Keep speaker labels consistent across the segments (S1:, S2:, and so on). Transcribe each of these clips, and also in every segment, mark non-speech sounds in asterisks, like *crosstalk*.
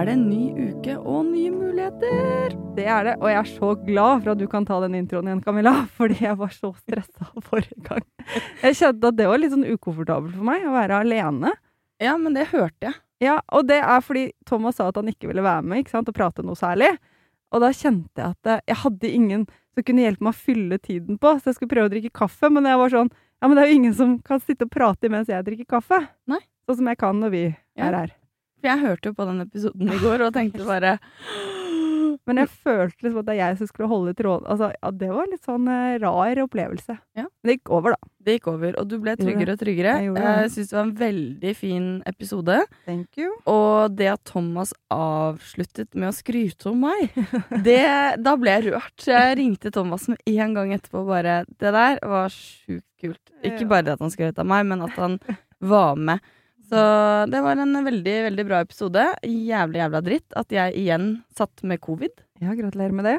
S1: Er det en ny uke og nye muligheter. Det er det, og jeg er så glad for at du kan ta den introen igjen, Camilla. *laughs* Fordi jeg var så stressa forrige gang. Jeg kjente at det var litt sånn ukomfortabelt for meg å være alene.
S2: Ja, men det hørte jeg.
S1: Ja, og det er fordi Thomas sa at han ikke ville være med ikke sant, og prate noe særlig. Og da kjente jeg at eh, jeg hadde ingen som kunne hjelpe meg å fylle tiden på, så jeg skulle prøve å drikke kaffe, men jeg var sånn Ja, men det er jo ingen som kan sitte og prate mens jeg drikker kaffe.
S2: Nei.
S1: Sånn som jeg kan når vi
S2: Ja.
S1: er her.
S2: For jeg hørte jo på den episoden i går og tenkte bare *gasps*
S1: Men jeg følte liksom at det er jeg som skulle holde tråden. Altså, ja, det var litt sånn uh, rar opplevelse.
S2: Ja.
S1: Men det gikk over, da.
S2: Det gikk over, og du ble tryggere og tryggere.
S1: Jeg gjorde det.
S2: Jeg syns det var en veldig fin episode.
S1: Thank you.
S2: Og det at Thomas avsluttet med å skryte om meg, det, da ble jeg rørt. Jeg ringte Thomas med en gang etterpå og bare Det der var sjukt kult. Ikke bare at han skrøt av meg, men at han var med. Så det var en veldig, veldig bra episode. Jævlig, jævla dritt at jeg igjen satt med covid.
S1: Ja, gratulerer med det.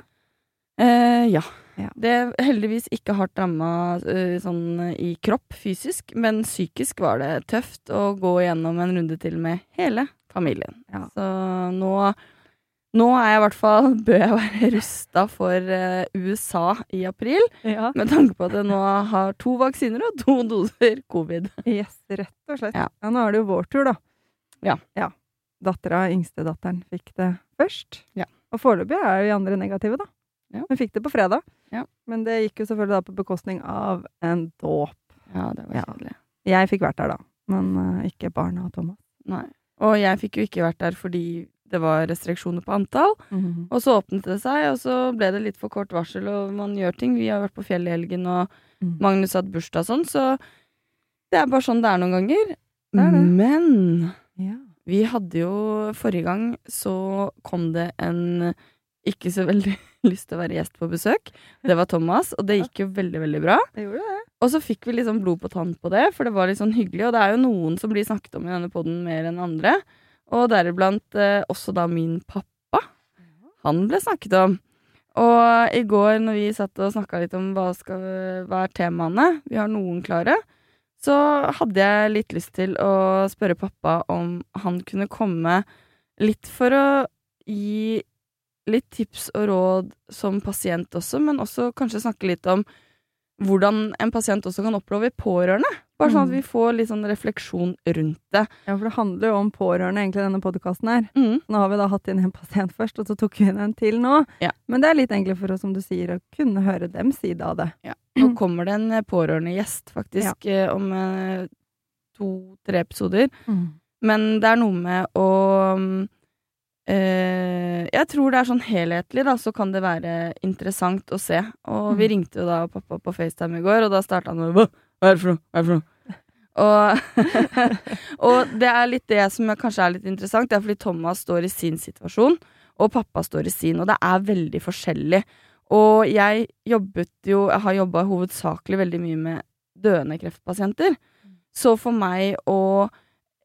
S2: Eh, ja.
S1: Ja.
S2: Det heldigvis ikke hardt ramma eh, sånn i kropp, fysisk, men psykisk var det tøft å gå igjennom en runde til med hele familien.
S1: Ja.
S2: Så nå, nå er jeg i hvert fall *laughs* Bør jeg være rusta for eh, USA i april,
S1: Ja.
S2: med tanke på at jeg nå har to vaksiner og to doser covid.
S1: Yes, rett og slett.
S2: Ja.
S1: Ja. nå er det jo vår tur, da.
S2: Ja.
S1: ja. Dattera, yngstedatteren, fikk det først.
S2: Ja.
S1: Og foreløpig er jo de andre negative, da.
S2: Ja.
S1: Hun fikk det på fredag.
S2: Ja.
S1: Men det gikk jo selvfølgelig da på bekostning av en dåp.
S2: Ja, det var kjedelig.
S1: Jeg fikk vært der, da. Men uh, ikke barna og Thomas.
S2: Nei. Og jeg fikk jo ikke vært der fordi det var restriksjoner på antall. Og så åpnet det seg, og så ble det litt for kort varsel, og man gjør ting. Vi har vært på fjellet i helgen, og
S1: Mm.
S2: Magnus hadde bursdag og sånn, så det er bare sånn det er noen ganger.
S1: Det er det.
S2: Men
S1: Ja.
S2: vi hadde jo Forrige gang så kom det en ikke så veldig *laughs* lyst til å være gjest på besøk. Det var Thomas, og det gikk jo veldig, veldig bra.
S1: Det gjorde det.
S2: Og så fikk vi liksom blod på tann på det, for det var litt sånn hyggelig. Og det er jo noen som blir snakket om i denne poden mer enn andre. Og deriblant eh, også da min pappa. Han ble snakket om. Og i går når vi satt og snakka litt om hva, skal, er temaene, vi har noen klare, så hadde jeg litt lyst til å spørre pappa om han kunne komme litt for å gi litt tips og råd som pasient også, men også kanskje snakke litt om hvordan en pasient også kan oppleve pårørende. Bare sånn at
S1: Mm.
S2: vi får litt sånn refleksjon rundt det.
S1: Ja, for det handler jo om pårørende, egentlig, denne podkasten her.
S2: Mm.
S1: Nå har vi da hatt inn en pasient først, og så tok vi inn en til nå.
S2: Ja.
S1: Men det er litt enklere for oss, som du sier, å kunne høre dem side av det.
S2: Nå kommer det en eh, pårørende gjest, faktisk, ja. om eh, to-tre episoder. Men det er noe med å mm, eh, Jeg tror det er sånn helhetlig, da, så kan det være interessant å se. Og vi
S1: Mm.
S2: ringte jo da pappa på FaceTime i går, og da starta han med Hva er det for noe? Hva er det for noe? Og, *laughs* og det er litt det som kanskje er litt interessant, det er fordi Thomas står i sin situasjon, og pappa står i sin, og det er veldig forskjellig. Og jeg jobbet jo, jeg har jobba hovedsakelig veldig mye med døende kreftpasienter. Så for meg å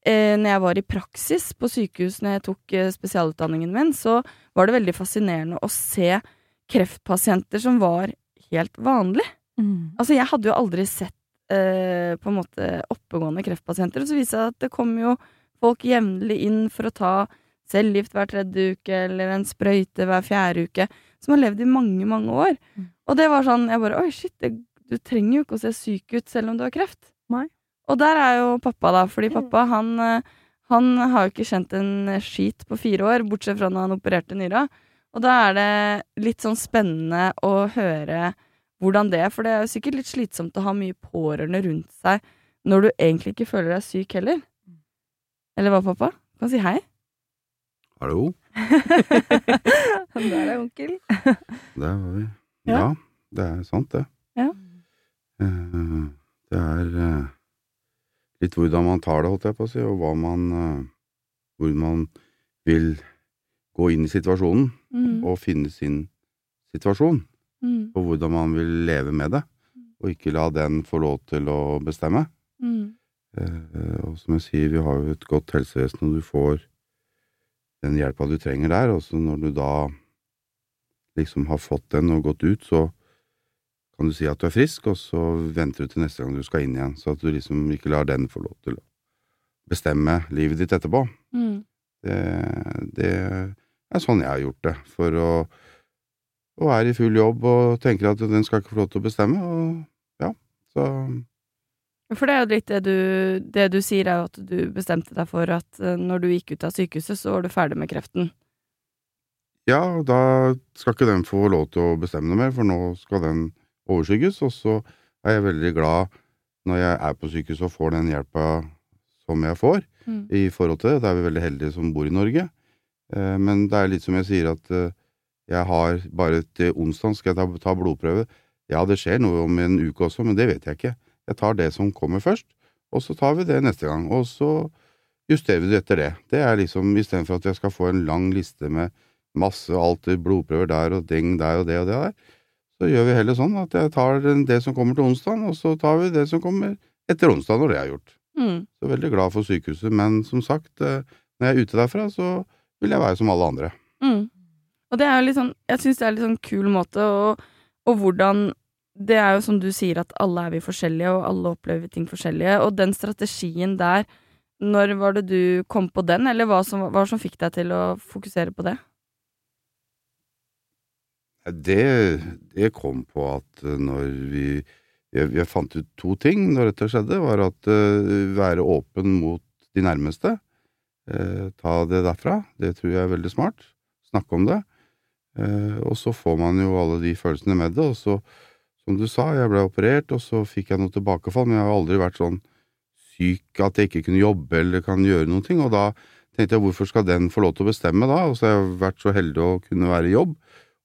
S2: eh, Når jeg var i praksis på sykehus når jeg tok eh, spesialutdanningen min, så var det veldig fascinerende å se kreftpasienter som var helt vanlige. Altså, jeg hadde jo aldri sett eh, på en måte oppegående kreftpasienter, og så viste det seg at det kom jo folk jevnlig inn for å ta cellegift hver tredje uke, eller en sprøyte hver fjerde uke, som har levd i mange, mange år.
S1: Mm.
S2: Og det var sånn, jeg bare, oi shit, det, du trenger jo ikke å se syk ut selv om du har kreft.
S1: Nei.
S2: Og der er jo pappa da, fordi pappa, han, eh, han har jo ikke kjent en skit på fire år, bortsett fra når han opererte nyra. Og da er det litt sånn spennende å høre hvordan det er, for det er jo sikkert litt slitsomt å ha mye pårørende rundt seg når du egentlig ikke føler deg syk heller. Eller hva, pappa? Du kan si hei.
S3: Hallo, *laughs*
S4: Der er onkel.
S3: der var vi.
S2: Ja.
S3: Ja, det er sant, det.
S2: Ja.
S3: Eh, Det er eh, litt hvordan man tar det, holdt jeg på å si, og hva man eh, Hvor man vil gå inn i situasjonen
S2: Mm,
S3: og finne sin situasjon,
S2: mm,
S3: og hvordan man vil leve med det, og ikke la den få lov til å bestemme.
S2: mm,
S3: Eh, Og som jeg sier, vi har jo et godt helsevesen, og du får den hjelpa du trenger der. Og så når du da liksom har fått den og gått ut, så kan du si at du er frisk, og så venter du til neste gang du skal inn igjen. Så at du liksom ikke lar den få lov til å bestemme livet ditt etterpå.
S2: mm.
S3: Det, det er sånn jeg har gjort det. For å, å er i full jobb og tenker at den skal ikke få lov til å bestemme. Og ja, så
S2: For det er jo litt det du, det du sier, er jo at du bestemte deg for at eh, når du gikk ut av sykehuset, så var du ferdig med kreften.
S3: Ja, da skal ikke den få lov til å bestemme noe mer, for nå skal den overskygges. Og så er jeg veldig glad når jeg er på sykehuset og får den hjelpa som jeg får,
S2: Mm.
S3: i forhold til det. Da er vi veldig heldige som bor i Norge. Eh, Men det er litt som jeg sier, at eh, jeg har bare til onsdag skal jeg ta, ta blodprøve. Ja, det skjer noe om en uke også, men det vet jeg ikke. Jeg tar det som kommer først, og så tar vi det neste gang. Og så justerer vi det etter det. Det er liksom istedenfor at jeg skal få en lang liste med masse alt, blodprøver der og ding der og det og det der, så gjør vi heller sånn at jeg tar det som kommer til onsdag, og så tar vi det som kommer etter onsdag når det er gjort.
S2: Mm.
S3: Så veldig glad for sykehuset, men som sagt, eh, når jeg er ute derfra, så vil jeg være som alle andre.
S2: Mm. Og det er jo litt sånn Jeg syns det er litt sånn kul måte, og, og hvordan Det er jo som du sier, at alle er vi forskjellige, og alle opplever ting forskjellige, og den strategien der Når var det du kom på den, eller hva som, hva som fikk deg til å fokusere på det?
S3: Det, det kom på at eh, når vi jeg, jeg fant ut to ting når dette skjedde, var at uh, være åpen mot de nærmeste. Uh, ta det derfra. Det tror jeg er veldig smart. Snakke om det. Eh, og så får man jo alle de følelsene med det, og så, som du sa, jeg ble operert, og så fikk jeg noe tilbakefall, men jeg har aldri vært sånn syk at jeg ikke kunne jobbe eller kan gjøre noen ting, og da tenkte jeg hvorfor skal den få lov til å bestemme da, og så har jeg vært så heldig å kunne være i jobb,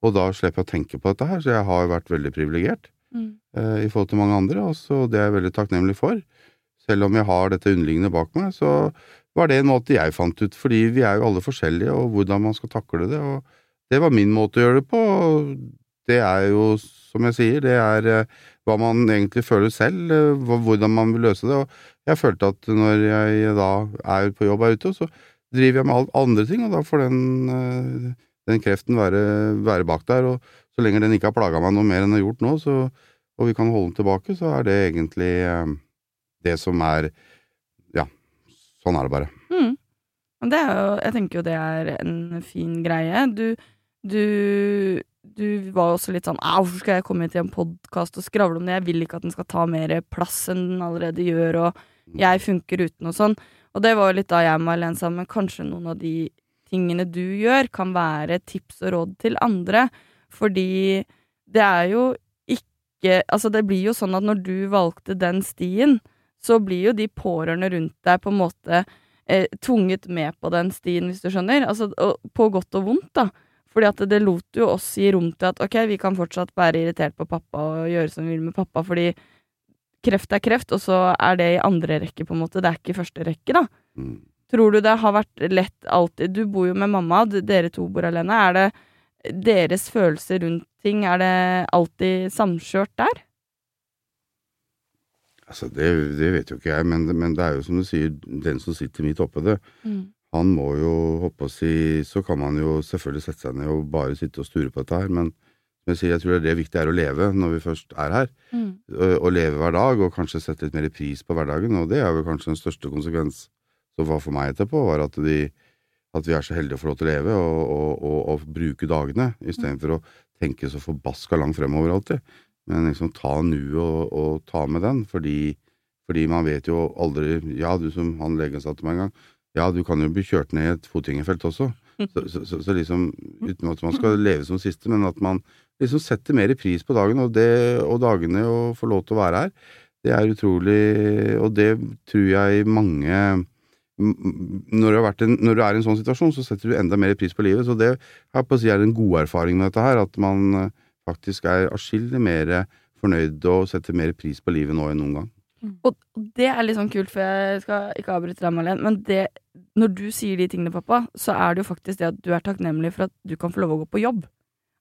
S3: og da slipper jeg å tenke på dette her, så jeg har vært veldig privilegert
S2: Mm.
S3: eh, i forhold til mange andre, og så det er jeg veldig takknemlig for. Selv om jeg har dette underliggende bak meg, så var det en måte jeg fant ut, fordi vi er jo alle forskjellige, og hvordan man skal takle det, og det var min måte å gjøre det på, det er jo, som jeg sier, det er eh, hva man egentlig føler selv, eh, hvordan man vil løse det, og jeg følte at når jeg da er på jobb her ute, så driver jeg med alt andre ting, og da får den, eh, den kreften være, være bak der, og så lenge den ikke har plaga meg noe mer enn den har gjort nå, så, og vi kan holde den tilbake, så er det egentlig det som er Ja, sånn er det bare.
S2: Mm. Det er jo Jeg tenker jo det er en fin greie. Du, du, du var også litt sånn hvorfor skal jeg komme til en podkast og skravle om det? Jeg vil ikke at den skal ta mer plass enn den allerede gjør, og jeg funker uten og sånn. Og det var jo litt da jeg og Marlene sa, men kanskje noen av de tingene du gjør, kan være tips og råd til andre. Fordi det er jo ikke Altså, det blir jo sånn at når du valgte den stien, så blir jo de pårørende rundt deg på en måte eh, tvunget med på den stien, hvis du skjønner. Altså, på godt og vondt, da. Fordi at det lot jo oss gi rom til at ok, vi kan fortsatt være irritert på pappa og gjøre som vi vil med pappa, fordi kreft er kreft, og så er det i andre rekke, på en måte. Det er ikke i første rekke, da.
S3: Mm.
S2: Tror du det har vært lett alltid Du bor jo med mamma, dere to bor alene. Er det deres følelser rundt ting, er det alltid samkjørt der?
S3: Altså, det, det vet jo ikke jeg, men, men det er jo som du sier, den som sitter midt oppe det, han må jo hoppe og si Så kan man jo selvfølgelig sette seg ned og bare sitte og sture på dette her, men som jeg sier, jeg tror det er det viktige er å leve når vi først er her. Å å leve hver dag, og kanskje sette litt mer pris på hverdagen, og det er vel kanskje den største konsekvens som var for meg etterpå, var at, de, at vi er så heldige å få lov til å leve og, og, og, og bruke dagene, istedenfor å tenke så forbaska langt fremover alltid. Men liksom ta nuet og, og ta med den, fordi, fordi man vet jo aldri Ja, du som han legen sa til meg en gang, ja, du kan jo bli kjørt ned i et fotgjengerfelt også, Så, så, så, liksom, uten at man skal leve som siste, men at man liksom setter mer pris på dagen og, det, og dagene og får lov til å være her. Det er utrolig, og det tror jeg mange når du, en, når du er i en sånn situasjon, så setter du enda mer pris på livet. Så det jeg på å si, er en god erfaring med dette her, at man eh, faktisk er atskillig mer fornøyd og setter mer pris på livet nå enn noen gang.
S2: Og det er litt sånn kult, for jeg skal ikke avbryte deg, Malene, men det, når du sier de tingene, pappa, så er det jo faktisk det at du er takknemlig for at du kan få lov å gå på jobb.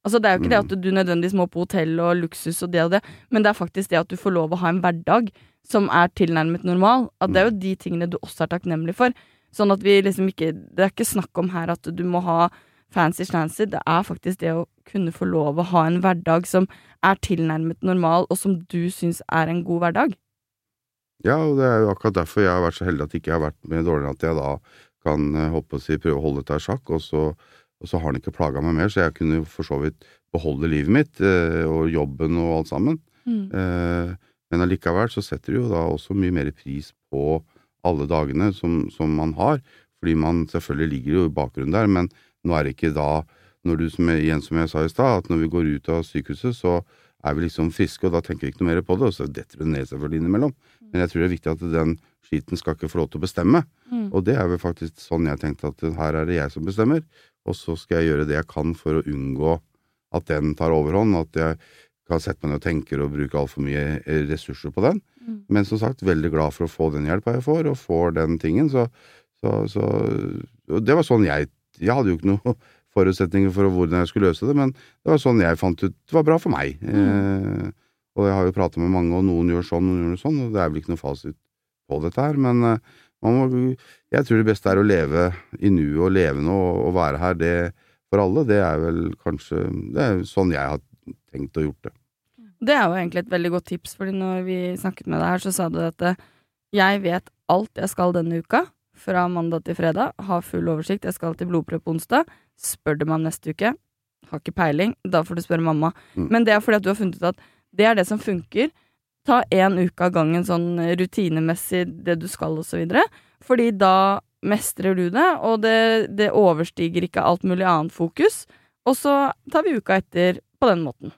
S2: Altså Det er jo ikke det at du nødvendigvis må på hotell og luksus og det og det, men det er faktisk det at du får lov å ha en hverdag som er tilnærmet normal. At det er jo de tingene du også er takknemlig for. Sånn at vi liksom ikke Det er ikke snakk om her at du må ha fancy slancy. Det er faktisk det å kunne få lov å ha en hverdag som er tilnærmet normal, og som du syns er en god hverdag.
S3: Ja, og det er jo akkurat derfor jeg har vært så heldig at jeg ikke har vært med dårligere, at jeg da kan eh, håpe å si, prøve å holde dette i sjakk, og så, og så har han ikke plaga meg mer, så jeg kunne for så vidt beholde livet mitt eh, og jobben og alt sammen.
S2: Mm.
S3: Eh, men allikevel så setter du jo da også mye mer pris på alle dagene som, som man har, fordi man selvfølgelig ligger jo i bakgrunnen der, men nå er det ikke da når du, som jeg, igjen som jeg sa i stad, at når vi går ut av sykehuset, så er vi liksom friske, og da tenker vi ikke noe mer på det, og så detter det ned selvfølgelig innimellom. Men jeg tror det er viktig at den skiten skal ikke få lov til å bestemme.
S2: Mm.
S3: Og det er vel faktisk sånn jeg tenkte at her er det jeg som bestemmer, og så skal jeg gjøre det jeg kan for å unngå at den tar overhånd, at jeg kan sette meg ned og tenke og bruke altfor mye eh, ressurser på den.
S2: Mm.
S3: Men som sagt, veldig glad for å få den hjelpa jeg får, og får den tingen. Så, så, så Det var sånn jeg Jeg hadde jo ikke noe forutsetninger for hvordan jeg skulle løse det, men det var sånn jeg fant ut det var bra for meg. Eh, og jeg har jo prata med mange, og noen gjør sånn, noen gjør sånn, og det er vel ikke noe fasit på dette her, men eh, man må, jeg tror det beste er å leve i nuet og leve nå og, og være her. Det for alle, det er vel kanskje Det er sånn jeg har tenkt å gjort det.
S2: Det er jo egentlig et veldig godt tips, fordi når vi snakket med deg her, så sa du at eh, jeg vet alt jeg skal denne uka, fra mandag til fredag, har full oversikt, jeg skal til blodprøve på onsdag. Spør du meg om neste uke, har ikke peiling, da får du spørre mamma.
S3: Mm.
S2: Men det er fordi at du har funnet ut at det er det som funker. Ta én uke av gangen sånn rutinemessig, det du skal, videre. Fordi da mestrer du det, og det, det overstiger ikke alt mulig annet fokus. Og så tar vi uka etter på den måten.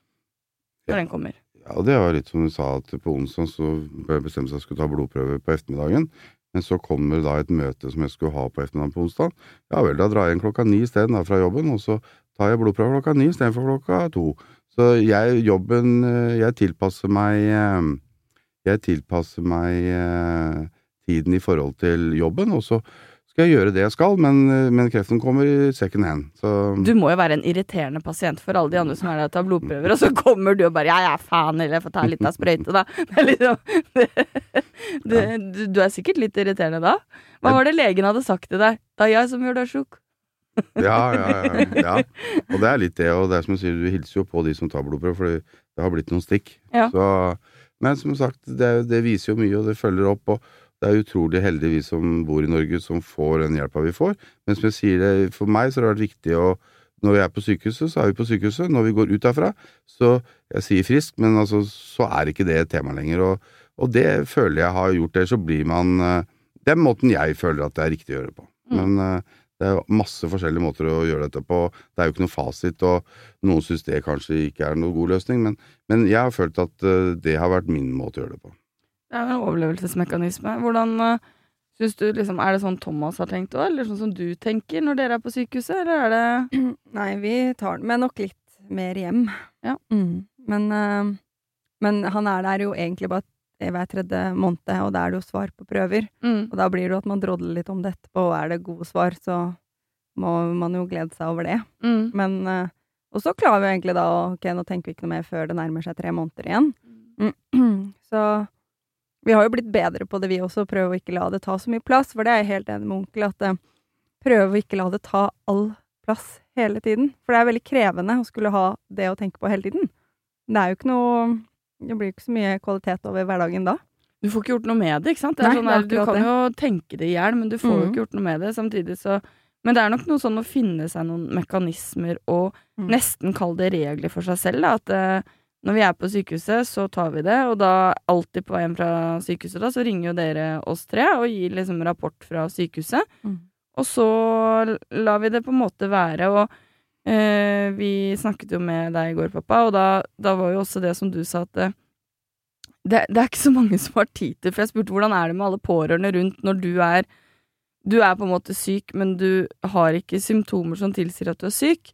S2: Når
S3: Ja.
S2: den kommer.
S3: Ja, det var litt som du sa, at på onsdag så bør jeg bestemme seg for å ta blodprøve på ettermiddagen. Men så kommer da et møte som jeg skulle ha på ettermiddagen på onsdag. Ja vel, da drar jeg inn klokka ni isteden fra jobben, og så tar jeg blodprøve klokka ni istedenfor klokka to. Så jeg, jobben eh, Jeg tilpasser meg eh, Jeg tilpasser meg eh, tiden i forhold til jobben, og så skal jeg gjøre det jeg skal, men, men kreften kommer i second hand. Så
S2: Du må jo være en irriterende pasient for alle de andre som er der og tar blodprøver, og så kommer du og bare 'ja, jeg er faen', eller 'jeg får ta litt av sprøyte', da. *laughs* Liksom, *laughs* det, du, du er sikkert litt irriterende da. Hva var det legen hadde sagt til deg? Er jeg som gjør deg sjuk. *laughs*
S3: Ja, ja, ja, ja. Og det er litt det, og det er som du sier, du hilser jo på de som tar blodprøve, for det har blitt noen stikk.
S2: Ja.
S3: Så, men som sagt, det, det viser jo mye, og det følger opp, og det er utrolig heldig vi som bor i Norge som får den hjelpa vi får. Men som jeg sier det, for meg så har det vært viktig å når vi er på sykehuset, så er vi på sykehuset. Når vi går ut derfra, så Jeg sier frisk, men altså, så er ikke det et tema lenger. Og, og det føler jeg har gjort det. Så blir man eh, Det er måten jeg føler at det er riktig å gjøre det på.
S2: Mm.
S3: Men eh, det er masse forskjellige måter å gjøre dette på. Det er jo ikke noe fasit, og noen syns det kanskje ikke er noen god løsning. Men, men jeg har følt at eh, det har vært min måte å gjøre det på.
S2: Det er jo en overlevelsesmekanisme. Hvordan Synes syns du liksom Er det sånn Thomas har tenkt òg, eller sånn som du tenker når dere er på sykehuset, eller er det *clears throat*
S4: Nei, vi tar den med nok litt mer hjem.
S2: Ja.
S4: Mm. Men, eh, men han er der jo egentlig bare hver tredje måned, og da er det jo svar på prøver.
S2: mm.
S4: Og da blir det jo at man drodler litt om det etterpå, og er det gode svar, så må man jo glede seg over det.
S2: Mm.
S4: Men eh, Og så klarer vi egentlig da å Ok, nå tenker vi ikke noe mer før det nærmer seg tre måneder igjen. Mm. *clears throat* Så vi har jo blitt bedre på det, vi også. Prøve å ikke la det ta så mye plass, for det er jeg helt enig med onkel at eh, prøve å ikke la det ta all plass hele tiden. For det er veldig krevende å skulle ha det å tenke på hele tiden. Det er jo ikke noe Det blir jo ikke så mye kvalitet over hverdagen da.
S2: Du får ikke gjort noe med det, ikke sant? Det
S4: Nei,
S2: sånn
S4: er
S2: der, du kan
S4: det.
S2: jo tenke det i hjel, men du får jo
S4: Mhm.
S2: ikke gjort noe med det. Samtidig så Men det er nok noe sånn å finne seg noen mekanismer og
S4: Mm.
S2: nesten kalle det regler for seg selv. Da. At uh, når vi er på sykehuset, så tar vi det, og da alltid på veien fra sykehuset, da, så ringer jo dere oss tre og gir liksom rapport fra sykehuset.
S4: Mm.
S2: Og så lar vi det på en måte være, og eh, vi snakket jo med deg i går, pappa, og da, da var jo også det som du sa, at eh, det, det er ikke så mange som har tid til For jeg spurte hvordan er det med alle pårørende rundt når du er Du er på en måte syk, men du har ikke symptomer som tilsier at du er syk.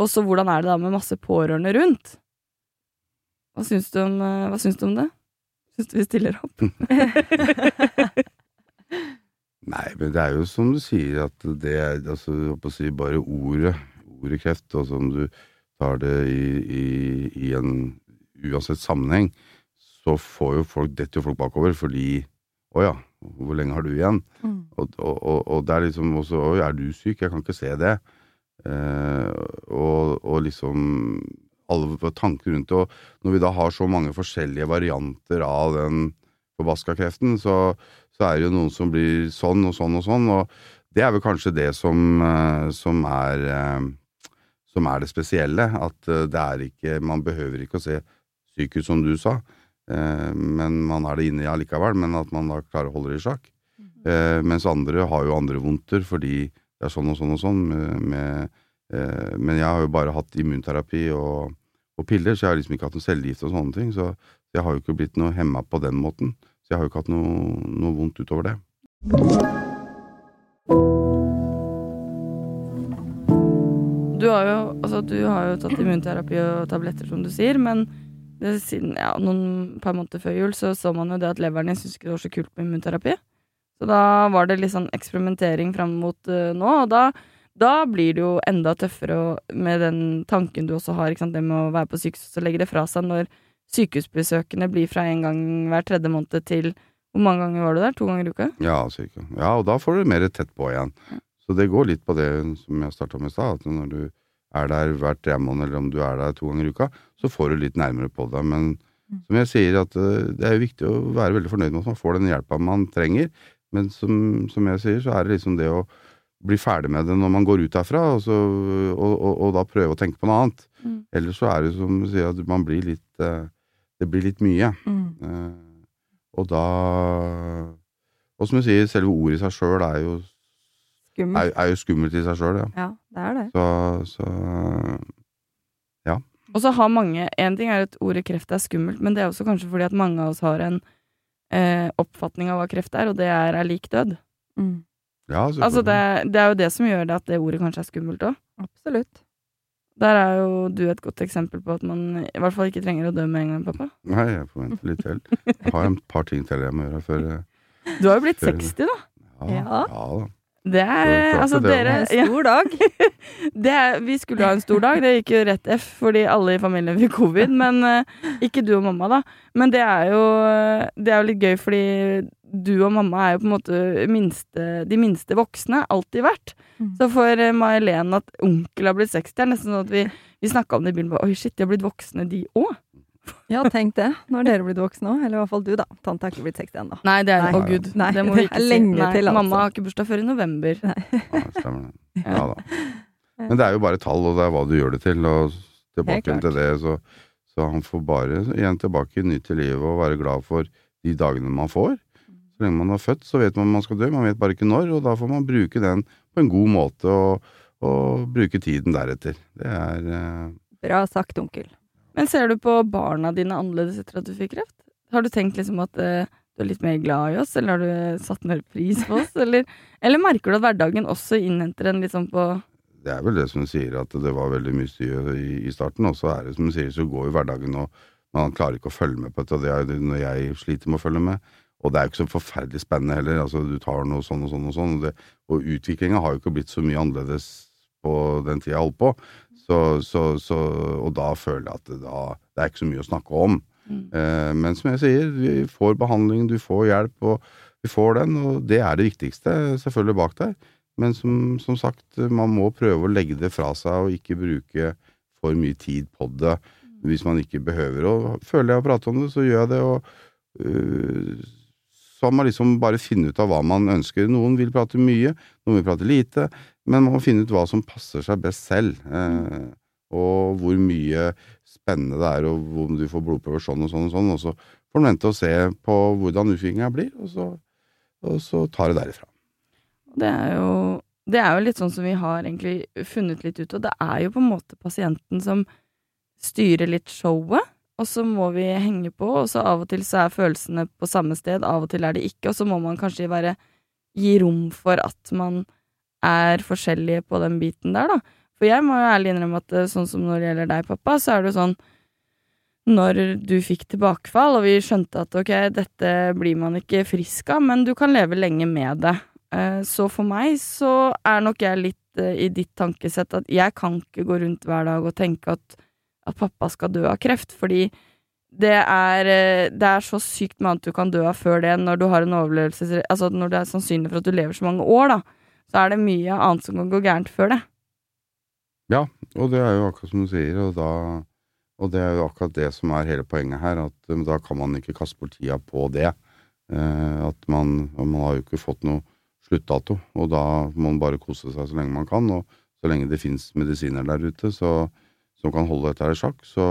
S2: Og så hvordan er det da med masse pårørende rundt? Hva syns du om, eh, hva syns du om det? Syns du vi stiller opp? *laughs* *laughs*
S3: Nei, men det er jo som du sier, at det er altså, jeg holdt å si, bare ordet kreft, og som du tar det i, i, i en uansett sammenheng, så får jo folk, detter jo folk bakover fordi Å ja, hvor lenge har du igjen?
S1: Mm.
S3: Og, og, og, og det er liksom også Oi, er du syk? Jeg kan ikke se det. Eh, og, og liksom alle tanker rundt det. Og når vi da har så mange forskjellige varianter av den forbaska kreften, så, så er det jo noen som blir sånn og sånn og sånn. Og det er vel kanskje det som, eh, som er eh, som er det spesielle. At eh, det er ikke Man behøver ikke å se syk ut, som du sa. Eh, men man er det inne i allikevel. Men at man da klarer å holde det i sjakk. Eh, mens andre har jo andre vondter fordi det er sånn og sånn og sånn. Med, men jeg har jo bare hatt immunterapi og, og piller, så jeg har liksom ikke hatt noe cellegift og sånne ting. Så jeg har jo ikke blitt noe hemma på den måten. Så jeg har jo ikke hatt noe, noe vondt utover det.
S2: Du har jo, altså, du har jo tatt immunterapi og tabletter, som du sier, men det, siden ja, noen par måneder før jul så så man jo det at leveren din syntes ikke det var så kult med immunterapi. Så da var det litt sånn eksperimentering fram mot uh, nå, og da, da blir det jo enda tøffere og, med den tanken du også har, det med å være på sykehus og legge det fra seg når sykehusbesøkene blir fra en gang hver tredje måned til Hvor mange ganger var du der? To ganger i uka?
S3: Ja, cirka. Ja, og da får du mer tett på igjen. Så det går litt på det som jeg starta med i stad, at når du er der hver tre måned, eller om du er der to ganger i uka, så får du litt nærmere på deg. Men som jeg sier, at eh, det er jo viktig å være veldig fornøyd med at man får den hjelpa man trenger. Men som, som jeg sier, så er det liksom det å bli ferdig med det når man går ut derfra, og, så, og, og, og da prøve å tenke på noe annet.
S2: Mm.
S3: Ellers så er det som du sier, at man blir litt eh, Det blir litt mye.
S1: Mm.
S3: Eh, og da Og som du sier, selve ordet i seg sjøl er, jo-
S1: Skummelt.
S3: er, er jo skummelt i seg sjøl, ja.
S1: Ja, det er det.
S3: Så, så
S2: Og så har mange En ting er at ordet kreft er skummelt, men det er også kanskje fordi at mange av oss har en eh, oppfatning av hva kreft er, og det er er lik død.
S1: Mm.
S3: ja,
S2: Altså det, det er jo det som gjør det at det ordet kanskje er skummelt òg.
S1: Absolutt.
S2: Der er jo du et godt eksempel på at man i hvert fall ikke trenger å dø med en gang, pappa.
S3: Nei, jeg får vente litt til. Jeg har en par ting til jeg må gjøre før
S2: Du har jo blitt
S3: Før-
S2: 60, da.
S3: Ja,
S1: Ja.
S3: ja da.
S2: Det er Altså,
S3: det, det,
S2: dere
S1: En stor dag. *laughs*
S2: det er, Vi skulle ha en stor dag, det gikk jo rett F fordi alle i familien fikk covid, men eh, ikke du og mamma, da. Men det er jo Det er jo litt gøy fordi du og mamma er jo på en måte minste, de minste voksne, alltid vært.
S1: Mm.
S2: Så for uh, May-Helen at onkel har blitt 60, er nesten sånn at vi, vi snakka om det i bilen. Oi, shit, de har blitt voksne, de òg.
S1: Ja, tenk det. Nå er dere blitt voksne òg. Eller i hvert fall du, da. Tante er ikke blitt 60 ennå.
S2: Nei, det er
S1: Nei.
S2: Å, gud.
S1: Nei,
S2: det må vi ikke si.
S1: lenge
S2: Nei,
S1: til, altså.
S2: Mamma har ikke bursdag før i november.
S3: Ja, stemmer det. *laughs* Ja da. Men det er jo bare tall, og det er hva du gjør det til. Og tilbake til det, så, så han får bare igjen tilbake nytt til livet og være glad for de dagene man får. Så lenge man er født, så vet man man skal dø, man vet bare ikke når, og da får man bruke den på en god måte og, og bruke tiden deretter. Det er eh,
S1: Bra sagt, onkel.
S2: Men ser du på barna dine annerledes etter at du fikk kreft? Har du tenkt liksom at uh, du er litt mer glad i oss, eller har du satt mer pris på oss, eller, eller merker du at hverdagen også innhenter en litt sånn på
S3: det er vel det som sier at det var veldig mye styr i, starten, og så er det som du sier, så går jo hverdagen, og man klarer ikke å følge med på det, og det er jo når jeg sliter med å følge med. Og det er jo ikke så forferdelig spennende heller, altså du tar noe sånn og sånn og sånn, og, og utviklinga har jo ikke blitt så mye annerledes på den tida jeg holdt på, så, så, så, og da føler jeg at det, da, det er ikke så mye å snakke om.
S2: Mm.
S3: Eh, men som jeg sier, vi får behandling, du får hjelp, og vi får den, og det er det viktigste, selvfølgelig bak der. Men som, som sagt, man må prøve å legge det fra seg og ikke bruke for mye tid på det hvis man ikke behøver. Og føler jeg å prate om det, så gjør jeg det. og øh, Så må man liksom bare finne ut av hva man ønsker. Noen vil prate mye, noen vil prate lite, men man må finne ut hva som passer seg best selv. Eh, og hvor mye spennende det er, og hvor du får blodprøver sånn og sånn og sånn. Og så får man vente og se på hvordan utviklinga blir, og så, og så tar det derifra.
S2: Det er jo det er jo litt sånn som vi har egentlig funnet litt ut, og det er jo på en måte pasienten som styrer litt showet, og så må vi henge på, og så av og til så er følelsene på samme sted, av og til er de ikke, og så må man kanskje være gi rom for at man er forskjellige på den biten der, da. For jeg må jo ærlig innrømme at eh, sånn som når det gjelder deg, pappa, så er det jo sånn når du fikk tilbakefall, og vi skjønte at ok, dette blir man ikke frisk av, men du kan leve lenge med det. Eh, Så for meg så er nok jeg litt eh, i ditt tankesett at jeg kan ikke gå rundt hver dag og tenke at, at pappa skal dø av kreft, fordi det er, eh, det er så sykt med annet du kan dø av før det, når du har en overlevelse Altså når det er sannsynlig for at du lever så mange år, da, så er det mye annet som kan gå gærent før det.
S3: Ja, og det er jo akkurat som du sier, og, da, og det er jo akkurat det som er hele poenget her, at da kan man ikke kaste bort tida på det. Eh, at man, man har jo ikke fått noe sluttdato, og da må man bare kose seg så lenge man kan, og så lenge det fins medisiner der ute så, som kan holde dette her i sjakk, så,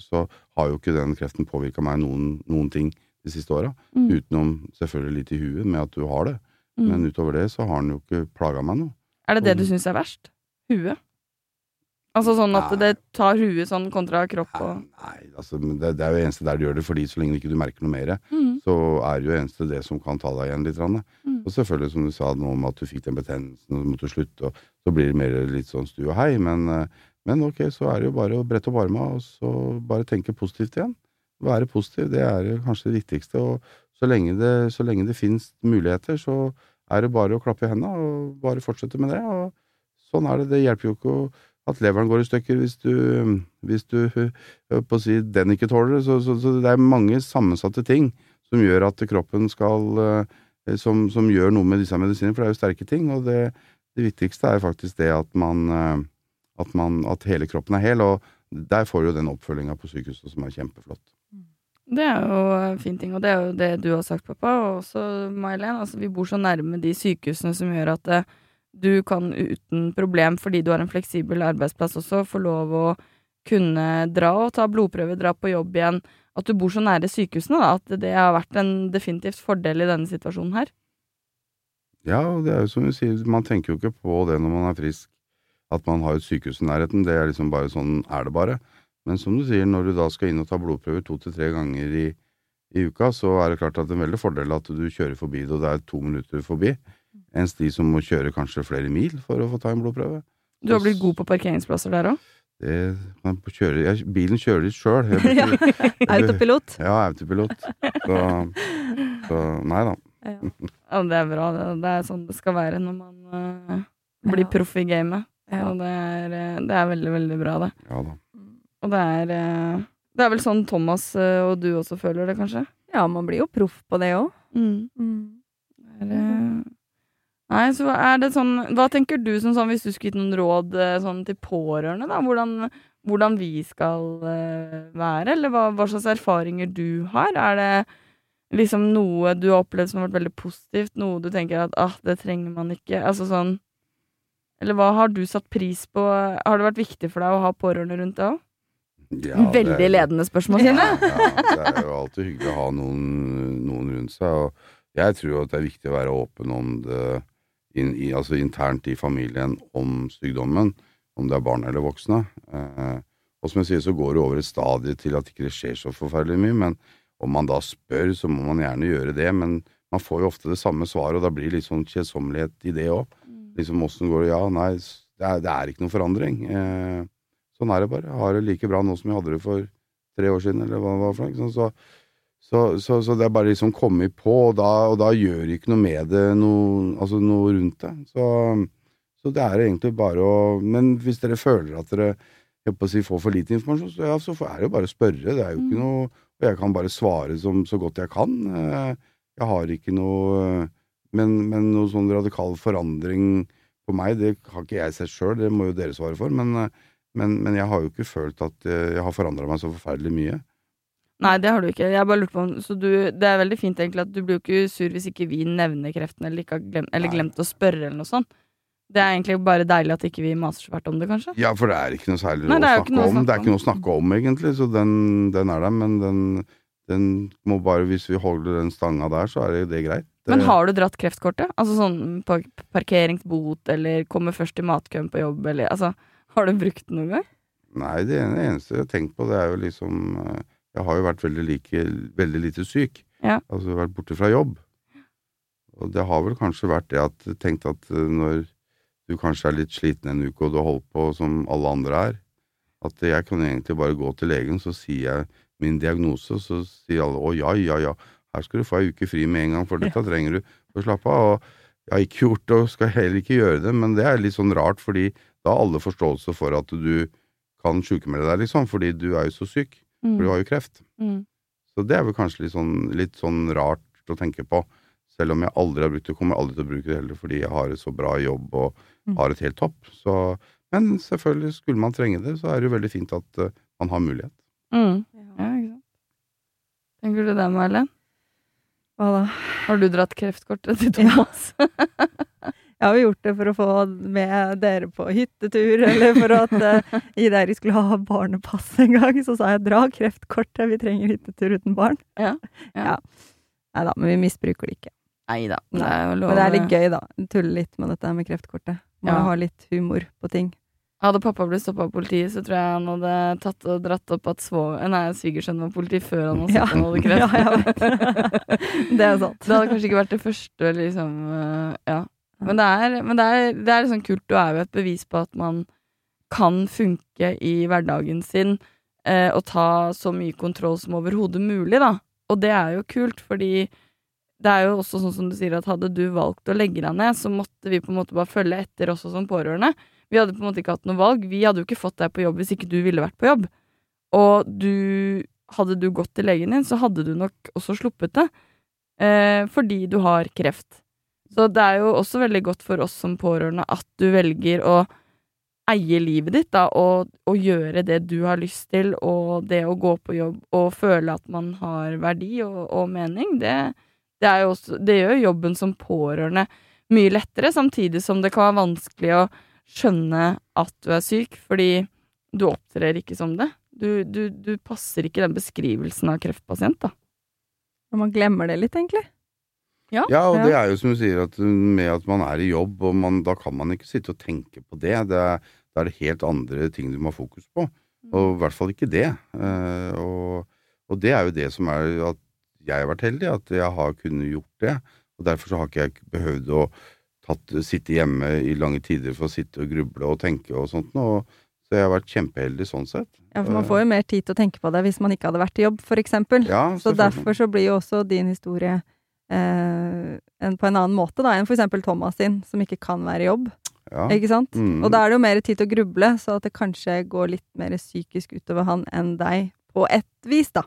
S3: så har jo ikke den kreften påvirka meg noen, noen ting de siste åra,
S2: Mm.
S3: utenom selvfølgelig litt i huet med at du har det,
S2: Mm.
S3: men utover det så har den jo ikke plaga meg noe.
S2: Er det det du syns er verst? Huet? Altså sånn at
S3: Nei.
S2: det tar huet sånn kontra kropp og
S3: Nei, altså, det, det er jo eneste der du gjør det, fordi så lenge ikke du merker noe mer,
S2: mm.
S3: så er det jo eneste det som kan ta deg igjen litt.
S2: Mm.
S3: Og selvfølgelig, som du sa noe om at du fikk den betennelsen og måtte slutte, og så blir det mer litt sånn stu og hei, men, eh, men ok, så er det jo bare å brette opp arma og så bare tenke positivt igjen. Være positiv, det er kanskje det viktigste, og så lenge det, så lenge det finnes muligheter, så er det bare å klappe i hendene og bare fortsette med det, og sånn er det. Det hjelper jo ikke å at leveren går i stykker hvis du, hvis du på å si, den ikke tåler det. Så, så, så det er mange sammensatte ting som gjør at kroppen skal eh, som, som gjør noe med disse medisinene, for det er jo sterke ting. Og det, det viktigste er faktisk det at man, eh, at man At hele kroppen er hel, og der får du jo den oppfølginga på sykehuset som er kjempeflott.
S2: Det er jo en fin ting, og det er jo det du har sagt, pappa, og også May-Len. Altså, vi bor så nærme de sykehusene som gjør at eh, du kan uten problem, fordi du har en fleksibel arbeidsplass også, få lov å kunne dra og ta blodprøve, dra på jobb igjen. At du bor så nære sykehusene, da, at det har vært en definitivt fordel i denne situasjonen her.
S3: Ja, og det er jo som du sier, man tenker jo ikke på det når man er frisk, at man har et sykehus i nærheten. Det er liksom bare sånn er det bare. Men som du sier, når du da skal inn og ta blodprøver to til tre ganger i, i uka, så er det klart at det er en veldig fordel at du kjører forbi det, og det er to minutter forbi. Enn de som må kjøre kanskje flere mil for å få ta en blodprøve.
S2: Du har blitt god på parkeringsplasser der òg?
S3: Det, bilen kjører litt sjøl. *laughs* *laughs*
S1: Autopilot.
S3: Ja, autopilot. Så, så nei da.
S1: Ja.
S2: Ja, det er bra. Det, det er sånn det skal være når man uh, blir
S1: Ja.
S2: proff i gamet.
S1: Ja.
S2: Og det er, eh, det er veldig, veldig bra, det.
S3: Ja da.
S2: Og det er uh, Det er vel sånn Thomas uh, og du også føler det, kanskje?
S1: ja, man blir jo proff på det òg.
S2: Mm. Det er, eh, Nei, så er det sånn Hva tenker du som sånn, hvis du skulle gitt noen råd eh, sånn til pårørende, da? Hvordan, hvordan vi skal uh, være, eller hva, hva slags erfaringer du har? Er det liksom noe du har opplevd som har vært veldig positivt? Noe du tenker at ah, det trenger man ikke? Altså sånn Eller hva har du satt pris på? Har det vært viktig for deg å ha pårørende rundt deg òg?
S3: Ja, det
S2: Veldig
S3: er-
S2: ledende spørsmål, Stine.
S3: Ja, det er jo alltid hyggelig å ha noen, noen rundt seg. Og jeg tror at det er viktig å være åpen om det inn, i, altså internt i familien om sykdommen, om det er barn eller voksne. Eh, og som jeg sier, så går det over et stadie til at ikke det skjer så forferdelig mye. Men om man da spør, så må man gjerne gjøre det. Men man får jo ofte det samme svaret, og da blir det litt sånn kjedsommelighet i det òg. Liksom åssen går det? Ja, nei, det er, det er ikke noen forandring. Eh, sånn er det bare. Jeg har det like bra nå som jeg hadde det for tre år siden, eller hva det var for noe. ikke? Så, så, så, så det er bare liksom kommet på, og da, og da gjør ikke noe med det, noe, altså noe rundt det. Så, så det er egentlig bare å Men hvis dere føler at dere jeg på å si, får for lite informasjon, så, ja, så er det jo bare å spørre. Det er jo ikke noe Og jeg kan bare svare som, så godt jeg kan. Eh, Jeg har ikke noe Men, men noe sånn radikal forandring på meg, det har ikke jeg sett sjøl, det må jo dere svare for. Men, men, men jeg har jo ikke følt at eh, jeg har forandra meg så forferdelig mye.
S2: Nei, det har du ikke. Jeg bare lurte på om Så du, det er veldig fint egentlig at du blir jo ikke sur hvis ikke vi nevner kreften, eller, ikke har glemt, eller
S3: Nei.
S2: glemt å spørre, eller noe sånt. Det er egentlig bare deilig at ikke vi maser så fælt om det, kanskje.
S3: Ja, for det er ikke noe særlig
S2: Nei, det er
S3: å snakke
S2: noe
S3: om. Det er ikke noe å snakke om, egentlig, så den, den er der. Men den, Den må bare, Hvis vi holder den stanga der, så er det, det greit.
S2: Men har du dratt kreftkortet? Altså sånn parkeringsbot, eller kommer først i matkøen på jobb, eller altså Har du brukt det noen gang?
S3: Nei, det eneste jeg har tenkt på, det er jo liksom eh, Jeg har jo vært veldig, like, veldig lite syk.
S2: Ja.
S3: Altså vært borte fra jobb. Og det har vel kanskje vært det at jeg tenkt at eh, når du kanskje er litt sliten en uke, og du holder på som alle andre er, at jeg kan egentlig bare gå til legen, så sier jeg min diagnose, så sier alle å ja, ja, ja, her skal du få ei uke fri med en gang, for dette trenger du for å slappe av. Og jeg har ikke gjort det, og skal heller ikke gjøre det, men det er litt sånn rart, fordi da har alle forståelse for at du kan sjukmelde deg, liksom, fordi du er jo så syk. For du har jo kreft.
S2: Mm.
S3: Så det er vel kanskje litt sånn, litt sånn rart å tenke på. Selv om jeg aldri har brukt det, kommer jeg aldri til å bruke det heller, fordi jeg har et så bra jobb og
S1: Mm.
S3: har et helt topp. Så, men selvfølgelig, skulle man trenge det, så er det jo veldig fint at uh, man har mulighet.
S2: Mm. Ja, ikke sant. Tenker du det, Marlen?
S1: Hva da?
S2: Har du dratt kreftkortet til Thomas? *laughs*
S1: Jeg har jo gjort det for å få med dere på hyttetur, eller for at *laughs* uh, Ida dere skulle ha barnepass en gang. Så sa jeg 'dra kreftkortet, vi trenger hyttetur uten barn'.
S2: Ja, *laughs* ja.
S1: Nei da, men vi misbruker det ikke.
S2: Nei da. Det er jo lov
S1: Men det er litt gøy, da. Tulle litt med dette med kreftkortet. Må
S2: Ja.
S1: ha litt humor på ting.
S2: Hadde pappa blitt stoppa av politiet, så tror jeg han hadde tatt og dratt opp at svigersønnen var politi før han hadde
S1: Ja.
S2: hadde kreft. *laughs*
S1: Ja. Det er sant.
S2: Det hadde kanskje ikke vært det første, liksom. øh, ja. Men, det er, men det er, det er liksom kult. Du er jo et bevis på at man kan funke i hverdagen sin eh, og ta så mye kontroll som overhodet mulig, da. Og det er jo kult, fordi det er jo også sånn som du sier, at hadde du valgt å legge deg ned, så måtte vi på en måte bare følge etter også som pårørende. Vi hadde på en måte ikke hatt noe valg. Vi hadde jo ikke fått deg på jobb hvis ikke du ville vært på jobb. Og du Hadde du gått til legen din, så hadde du nok også sluppet det. Eh, fordi du har kreft. Så det er jo også veldig godt for oss som pårørende at du velger å eie livet ditt, da, og, og gjøre det du har lyst til, og det å gå på jobb og føle at man har verdi og, og mening, det, det, også, det gjør jobben som pårørende mye lettere, samtidig som det kan være vanskelig å skjønne at du er syk, fordi du opptrer ikke som det. Du, du, du passer ikke den beskrivelsen av kreftpasient, da.
S1: Og man glemmer det litt, egentlig.
S3: Ja, og
S1: Ja.
S3: det er jo som du sier, at med at man er i jobb, og man, da kan man ikke sitte og tenke på det. det er, da er det helt andre ting du må ha fokus på. Og i hvert fall ikke det. Eh, og, og det er jo det som er at jeg har vært heldig, at jeg har kunnet gjort det. Og derfor så har ikke jeg behøvd å tatt, sitte hjemme i lange tider for å sitte og gruble og tenke og sånt. noe. så jeg har vært kjempeheldig sånn sett.
S1: Ja, for man får jo mer tid til å tenke på det hvis man ikke hadde vært i jobb, for eksempel.
S3: Ja,
S1: Så derfor så blir jo også din historie eh, en, på en annen måte da, enn for eksempel Thomas sin, som ikke kan være i jobb.
S3: ja.
S1: Ikke sant?
S3: Mm.
S1: Og da er det jo mer tid til å gruble, så at det kanskje går litt mer psykisk utover han enn deg, på ett vis, da.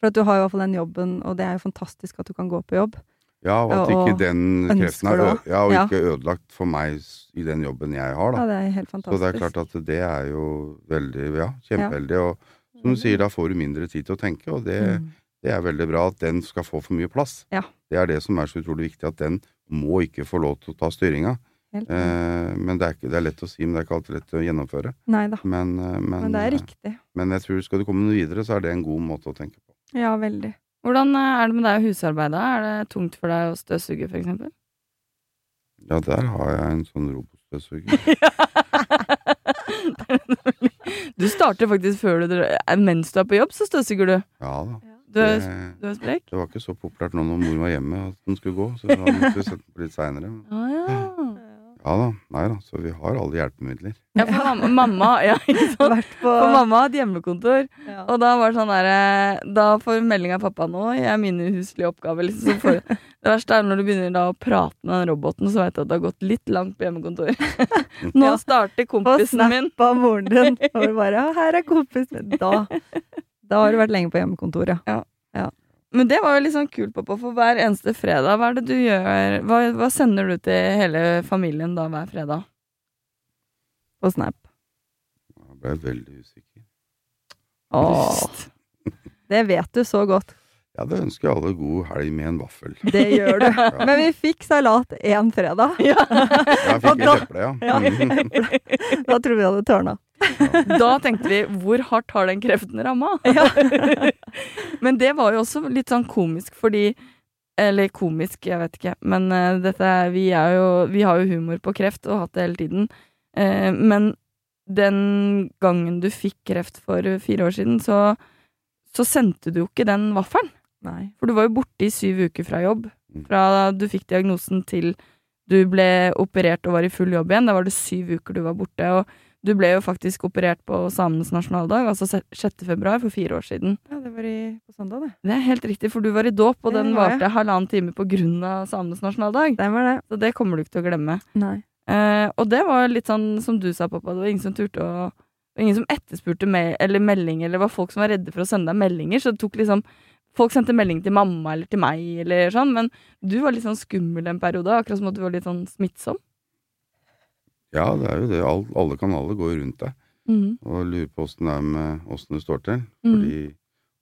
S1: For at du har jo i hvert fall den jobben, og det er jo fantastisk at du kan gå på jobb.
S3: Ja, og at
S1: Og
S3: ikke den kreften er ja, og
S1: Ja.
S3: ikke ødelagt for meg i den jobben jeg har, da.
S1: Ja, det er helt fantastisk.
S3: Så det er klart at det er jo veldig Ja, kjempeheldig. Og som du sier, da får du mindre tid til å tenke, og det,
S1: Mm.
S3: Det er veldig bra at den skal få for mye plass.
S1: Ja.
S3: Det er det som er så utrolig viktig, at den må ikke få lov til å ta styringa. Eh, men det er, ikke, det er lett å si, men det er ikke alltid lett å gjennomføre.
S1: Neida.
S3: Men, eh, men,
S1: Men det er
S3: eh,
S1: riktig.
S3: men jeg tror skal du komme noe videre, så er det en god måte å tenke på.
S1: Ja, veldig.
S2: Hvordan eh, er det med deg og husarbeidet? Er det tungt for deg å støvsuge, for eksempel?
S3: Ja, der har jeg en sånn robotstøvsuger. *laughs*
S2: du starter faktisk før du Mens du er på jobb, så støvsuger du.
S3: Ja da.
S2: Du er,
S3: Det,
S2: du er sprek?
S3: det var ikke så populært nå når mor var hjemme at den skulle gå, så da måtte vi sette den på litt seinere.
S2: Ah, ja.
S3: Ja da, nei da, så vi har alle hjelpemidler.
S2: ja, for mamma, mamma Ja, ikke *laughs* sant?
S1: På
S2: For mamma et hjemmekontor,
S1: ja.
S2: og da var det sånn derre Da får melding av pappa nå, jeg er mine huslige oppgaver, liksom. For, det verste er når du begynner da å prate med den roboten, så vet du at det har gått litt langt på hjemmekontor. *laughs* Nå starter kompisen min.
S1: snap av moren din. Og bare 'Her er kompisen min'. Da, da har du vært lenge på hjemmekontoret.
S2: Men det var jo litt sånn kult, pappa, for hver eneste fredag, hva er det du gjør? Hva, hva sender du til hele familien da hver fredag?
S1: På Snap.
S3: Jeg ble veldig usikker.
S1: Åh, det vet du så godt.
S3: Ja, det ønsker jeg alle god helg med en vaffel.
S1: Det gjør du. *laughs* Men vi fikk salat én fredag. *laughs*
S3: Ja, Jeg fikk
S1: da-
S3: et eple, ja.
S1: Ja. Da tror vi hadde tørna.
S2: Da tenkte vi, hvor hardt har den kreften ramma? *laughs* Men det var jo også litt sånn komisk, fordi Eller komisk, jeg vet ikke. Men uh, dette er, vi, er jo, vi har jo humor på kreft, og hatt det hele tiden. Uh, men den gangen du fikk kreft for fire år siden, så, så sendte du jo ikke den vaffelen.
S1: Nei.
S2: For du var jo borte i syv uker fra jobb.
S3: Mm.
S2: Fra du fikk diagnosen til du ble operert og var i full jobb igjen. Da var det syv uker du var borte. Og du ble jo faktisk operert på samenes nasjonaldag, altså 6. februar for fire år siden.
S1: Ja, det var i, på søndag, det.
S2: Det er helt riktig, for du var i dåp, og den
S1: varte var jeg.
S2: halvannen time på grunn av samenes nasjonaldag.
S1: Det var det.
S2: Så det kommer du ikke til å glemme.
S1: Nei.
S2: Eh, og det var litt sånn som du sa, pappa, det var ingen som turte å Ingen som etterspurte me eller melding, eller var folk som var redde for å sende deg meldinger, så det tok liksom Folk sendte melding til mamma eller til meg, eller sånn, men du var litt sånn skummel en periode, akkurat som at du var litt sånn smittsom.
S3: Ja, det er jo det. All, alle kanaler går rundt deg
S2: mm.
S3: og lurer på åssen det er med åssen det står til.
S2: Mm.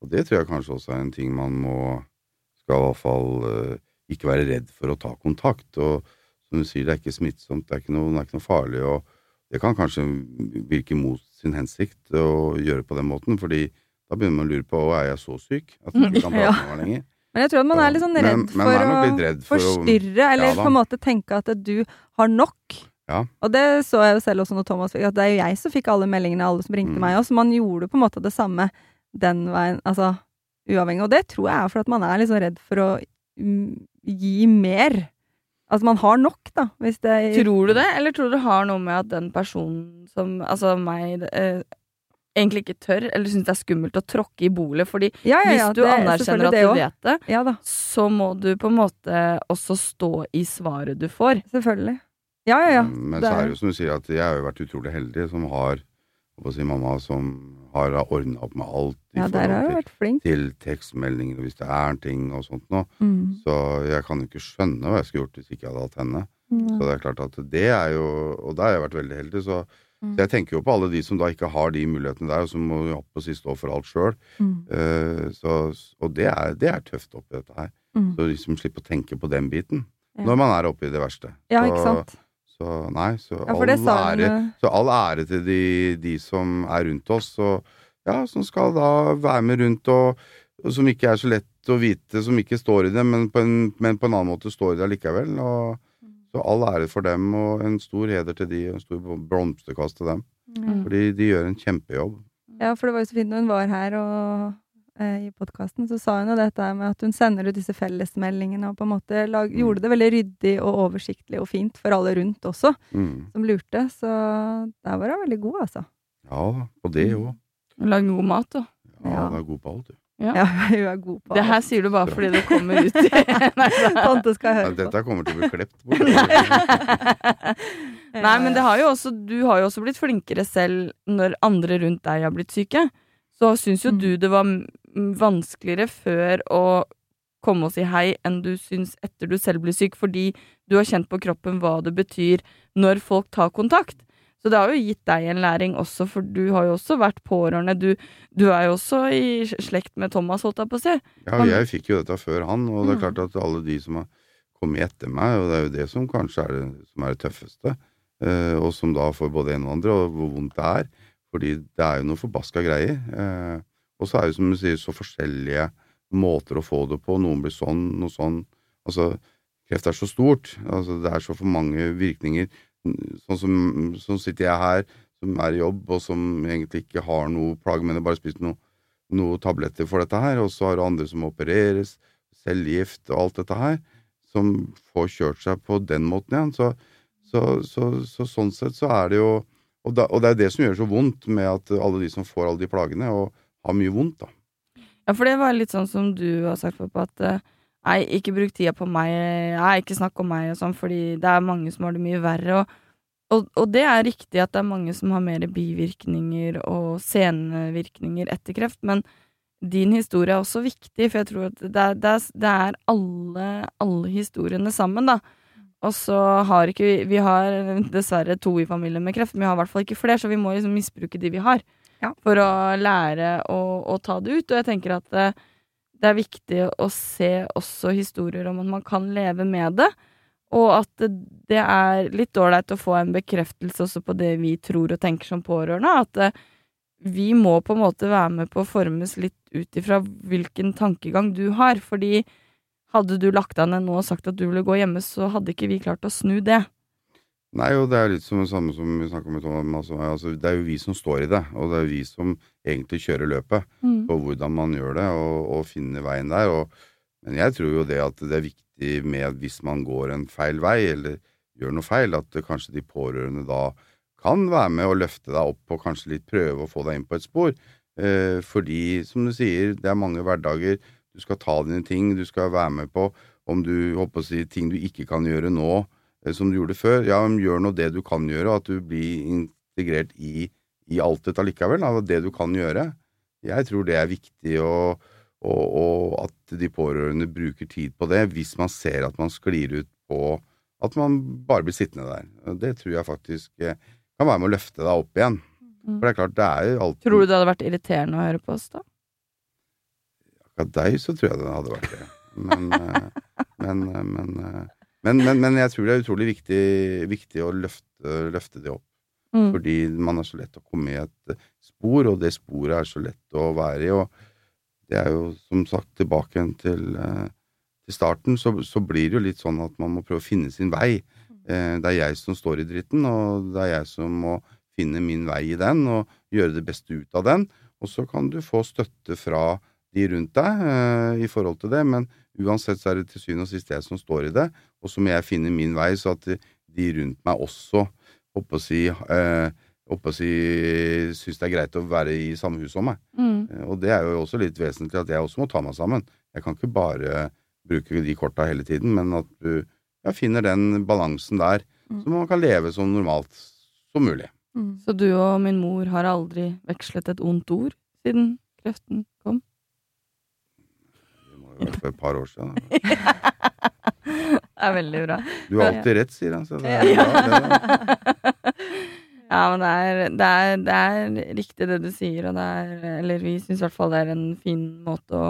S3: Og det tror jeg kanskje også er en ting man må Skal i hvert fall uh, ikke være redd for å ta kontakt. Og som du sier, det er ikke smittsomt, det er ikke noe, er ikke noe farlig. Og det kan kanskje virke mot sin hensikt å gjøre på den måten, fordi da begynner man å lure på hva er jeg så syk at du ikke kan
S1: Ja.
S3: med meg lenger.
S1: Men jeg tror at man er litt sånn redd
S3: men
S1: for
S3: er nok
S1: å
S3: redd for å-
S1: forstyrre, eller
S3: Ja
S1: på en måte tenke at du har nok.
S3: Ja.
S1: Og det så jeg jo selv også når Thomas fikk, at det er jo jeg som fikk alle meldingene, alle som ringte
S3: Mm.
S1: meg, òg, så man gjorde på en måte det samme den veien, altså uavhengig. Og det tror jeg er for at man er litt sånn redd for å mm, gi mer. Altså man har nok, da, hvis det
S2: Tror du det, eller tror du det har noe med at den personen som, altså meg, eh, egentlig ikke tør, eller syns det er skummelt å tråkke i bolet? Fordi
S1: ja, ja, ja,
S2: hvis du
S1: det-
S2: anerkjenner at du
S1: også.
S2: vet det,
S1: Ja da,
S2: så må du på en måte også stå i svaret du får.
S1: selvfølgelig. Ja, ja, ja.
S3: Men så
S1: er-
S3: det jo som du sier, at jeg har jo vært utrolig heldig som har å si, mamma som har ordna opp med alt i
S1: Ja,
S3: forhold til, til tekstmeldinger hvis det er ting og sånt noe.
S1: Mm.
S3: Så jeg kan jo ikke skjønne hva jeg skulle gjort hvis ikke jeg hadde hatt henne.
S1: Mm.
S3: Så det er klart at det er jo Og da har jeg vært veldig heldig, så,
S1: Mm.
S3: så jeg tenker jo på alle de som da ikke har de mulighetene der, og som må opp og si stå for alt sjøl.
S1: Mm.
S3: og det er, det er tøft oppi dette her.
S1: Mm.
S3: Så liksom slippe å tenke på den biten
S1: Ja.
S3: når man er oppe i det verste.
S1: Ja,
S3: Så-
S1: ikke sant.
S3: Så nei, så
S1: Ja,
S3: all ære så all ære til de, de som er rundt oss, og ja, som skal da være med rundt, og, og som ikke er så lett å vite, som ikke står i det, men på en, men på en annen måte står i det allikevel. Og, så all ære for dem, og en stor heder til de, og en stor blomsterkast til dem.
S1: Mm.
S3: Fordi de gjør en kjempejobb.
S1: Ja, for det var jo så fint når hun var her og eh, i podkasten, så sa hun jo dette med at hun sender ut disse fellesmeldingene og på en måte lag,
S3: Mm.
S1: gjorde det veldig ryddig og oversiktlig og fint for alle rundt også,
S3: Mm.
S1: som lurte. Så der var hun veldig god, altså.
S3: Ja og det òg.
S2: lagde god mat, da.
S3: Ja,
S1: Ja.
S3: hun er god på alt, du.
S2: Ja.
S1: Ja, *laughs* hun er god på
S2: Det her sier du bare fordi det kommer ut i *laughs* *laughs*
S1: Tante skal høre på.
S3: dette kommer til å bli klept bort.
S2: Nei, men det har jo også, du har jo også blitt flinkere selv når andre rundt deg har blitt syke. Så syns jo
S1: Mm.
S2: du det var vanskeligere før å komme og si hei enn du syns etter du selv blir syk, fordi du har kjent på kroppen hva det betyr når folk tar kontakt. Så det har jo gitt deg en læring også, for du har jo også vært pårørende. Du, du er jo også i slekt med Thomas, holdt jeg på å si.
S3: Ja, jeg fikk jo dette før han, og det er
S2: Mm.
S3: klart at alle de som har kommet etter meg, og det er jo det som kanskje er det, som er det tøffeste, eh, og som da får både en og andre, og hvor vondt det er, fordi det er jo noe forbaska greier. Eh, og så er det som du sier, så forskjellige måter å få det på. Noen blir sånn, noe sånn. Altså, kreft er så stort. Altså, det er så for mange virkninger. Sånn som sånn sitter jeg her, som er i jobb, og som egentlig ikke har noe plage, men har bare spist noe noe tabletter for dette her, og så har du andre som opereres, cellegift og alt dette her, som får kjørt seg på den måten igjen. Så, så, så, så sånn sett så er det jo og, da, og det er det som gjør så vondt med at alle de som får alle de plagene, og har mye vondt, da.
S2: Ja, for det var litt sånn som du har sagt, pappa, at eh, nei, ikke bruk tida på meg, nei, ikke snakk om meg og sånn, fordi det er mange som har det mye verre, og, og, og det er riktig at det er mange som har mer bivirkninger og senvirkninger etter kreft, men din historie er også viktig, for jeg tror at det er, det er, det er alle, alle historiene sammen, da. Og så har ikke vi Vi har dessverre to i familien med kreft, men vi har i hvert fall ikke flere, så vi må liksom misbruke de vi har.
S1: Ja.
S2: For å lære å, å ta det ut. Og jeg tenker at det, er viktig å se også historier om at man kan leve med det. Og at det, det er litt ålreit å få en bekreftelse også på det vi tror og tenker som pårørende. At eh, vi må på en måte være med på å formes litt ut ifra hvilken tankegang du har, fordi hadde du lagt deg ned nå og sagt at du ville gå hjemme, så hadde ikke vi klart å snu det.
S3: Nei, og det er litt som det samme som vi snakka med Thomas om. Altså, det er jo vi som står i det, og det er jo vi som egentlig kjører løpet
S2: Mm.
S3: på hvordan man gjør det, og, og finner veien der. Og, men jeg tror jo det at det er viktig med at hvis man går en feil vei, eller gjør noe feil, at kanskje de pårørende da kan være med og løfte deg opp og kanskje litt prøve å få deg inn på et spor. Eh, fordi, som du sier, det er mange hverdager. Du skal ta dine ting, du skal være med på om du håper å si ting du ikke kan gjøre nå, som du gjorde før. Ja, gjør nå det du kan gjøre, og at du blir integrert i, i alt dette likevel. Da, det du kan gjøre. Jeg tror det er viktig, og, og, og at de pårørende bruker tid på det, hvis man ser at man sklir ut på at man bare blir sittende der. Det tror jeg faktisk eh, kan være med å løfte deg opp igjen. For det er klart, det er jo alltid
S2: Tror du det hadde vært irriterende å høre på oss da?
S3: Akkurat deg, så tror jeg det hadde vært det. Men, eh, men, eh, men, eh, men, men, men jeg tror det er utrolig viktig, viktig å løfte, løfte det opp.
S2: Mm.
S3: Fordi man er så lett å komme i et eh, spor, og det sporet er så lett å være i. Og det er jo som sagt tilbake igjen til, eh, til starten, så, så blir det jo litt sånn at man må prøve å finne sin vei. Eh, Det er jeg som står i dritten, og det er jeg som må finne min vei i den, og gjøre det beste ut av den. Og så kan du få støtte fra de rundt deg i forhold til det, men uansett så er det til syvende og sist jeg som står i det, og så må jeg finne min vei, så at de rundt meg også oppå å si, eh, å si syns det er greit å være i samme hus som meg.
S2: Mm.
S3: Eh, Og det er jo også litt vesentlig at jeg også må ta meg sammen. Jeg kan ikke bare bruke de korta hele tiden, men at du jeg finner den balansen der,
S1: Mm.
S3: så man kan leve så normalt som mulig.
S1: Mm.
S2: Så du og min mor har aldri vekslet et ondt ord siden kreften kom?
S3: Det må jo være for et par år siden. *laughs*
S2: Det er veldig bra.
S3: Du har alltid rett, sier han. Så det er bra, det. *laughs*
S2: Ja, men det er, det, er, det er riktig det du sier, og det er Eller vi syns i hvert fall det er en fin måte å,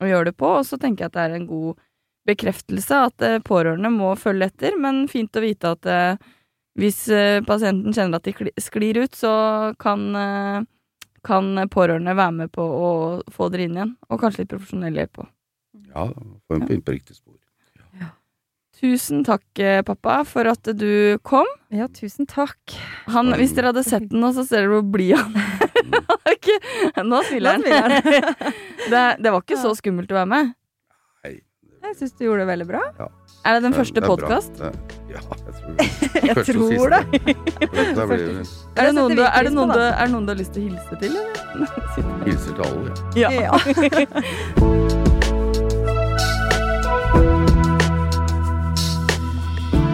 S2: å gjøre det på. Og så tenker jeg at det er en god bekreftelse at eh, pårørende må følge etter, men fint å vite at uh, hvis eh, pasienten kjenner at de sklir ut, så kan, kan pårørende være med på å få dere inn igjen. Og kanskje litt profesjonell hjelp òg.
S3: Ja, få en inn på riktig spor.
S2: Tusen takk, eh, pappa, for at du kom.
S1: Ja, tusen takk.
S2: Han, hvis dere hadde sett den nå, så ser dere hvor blid han er. *laughs* Ikke- Nå smiler han. *laughs* Det, det var ikke så skummelt å være med.
S1: Jeg syns du gjorde det veldig bra.
S2: Er det den
S3: Det-
S2: første podkast?
S3: Ja, jeg tror det. *laughs*
S1: Jeg tror det.
S2: Er det, noen du, er det noen har lyst til å hilse til, eller?
S3: Hilser til alle. ja.
S2: Ja.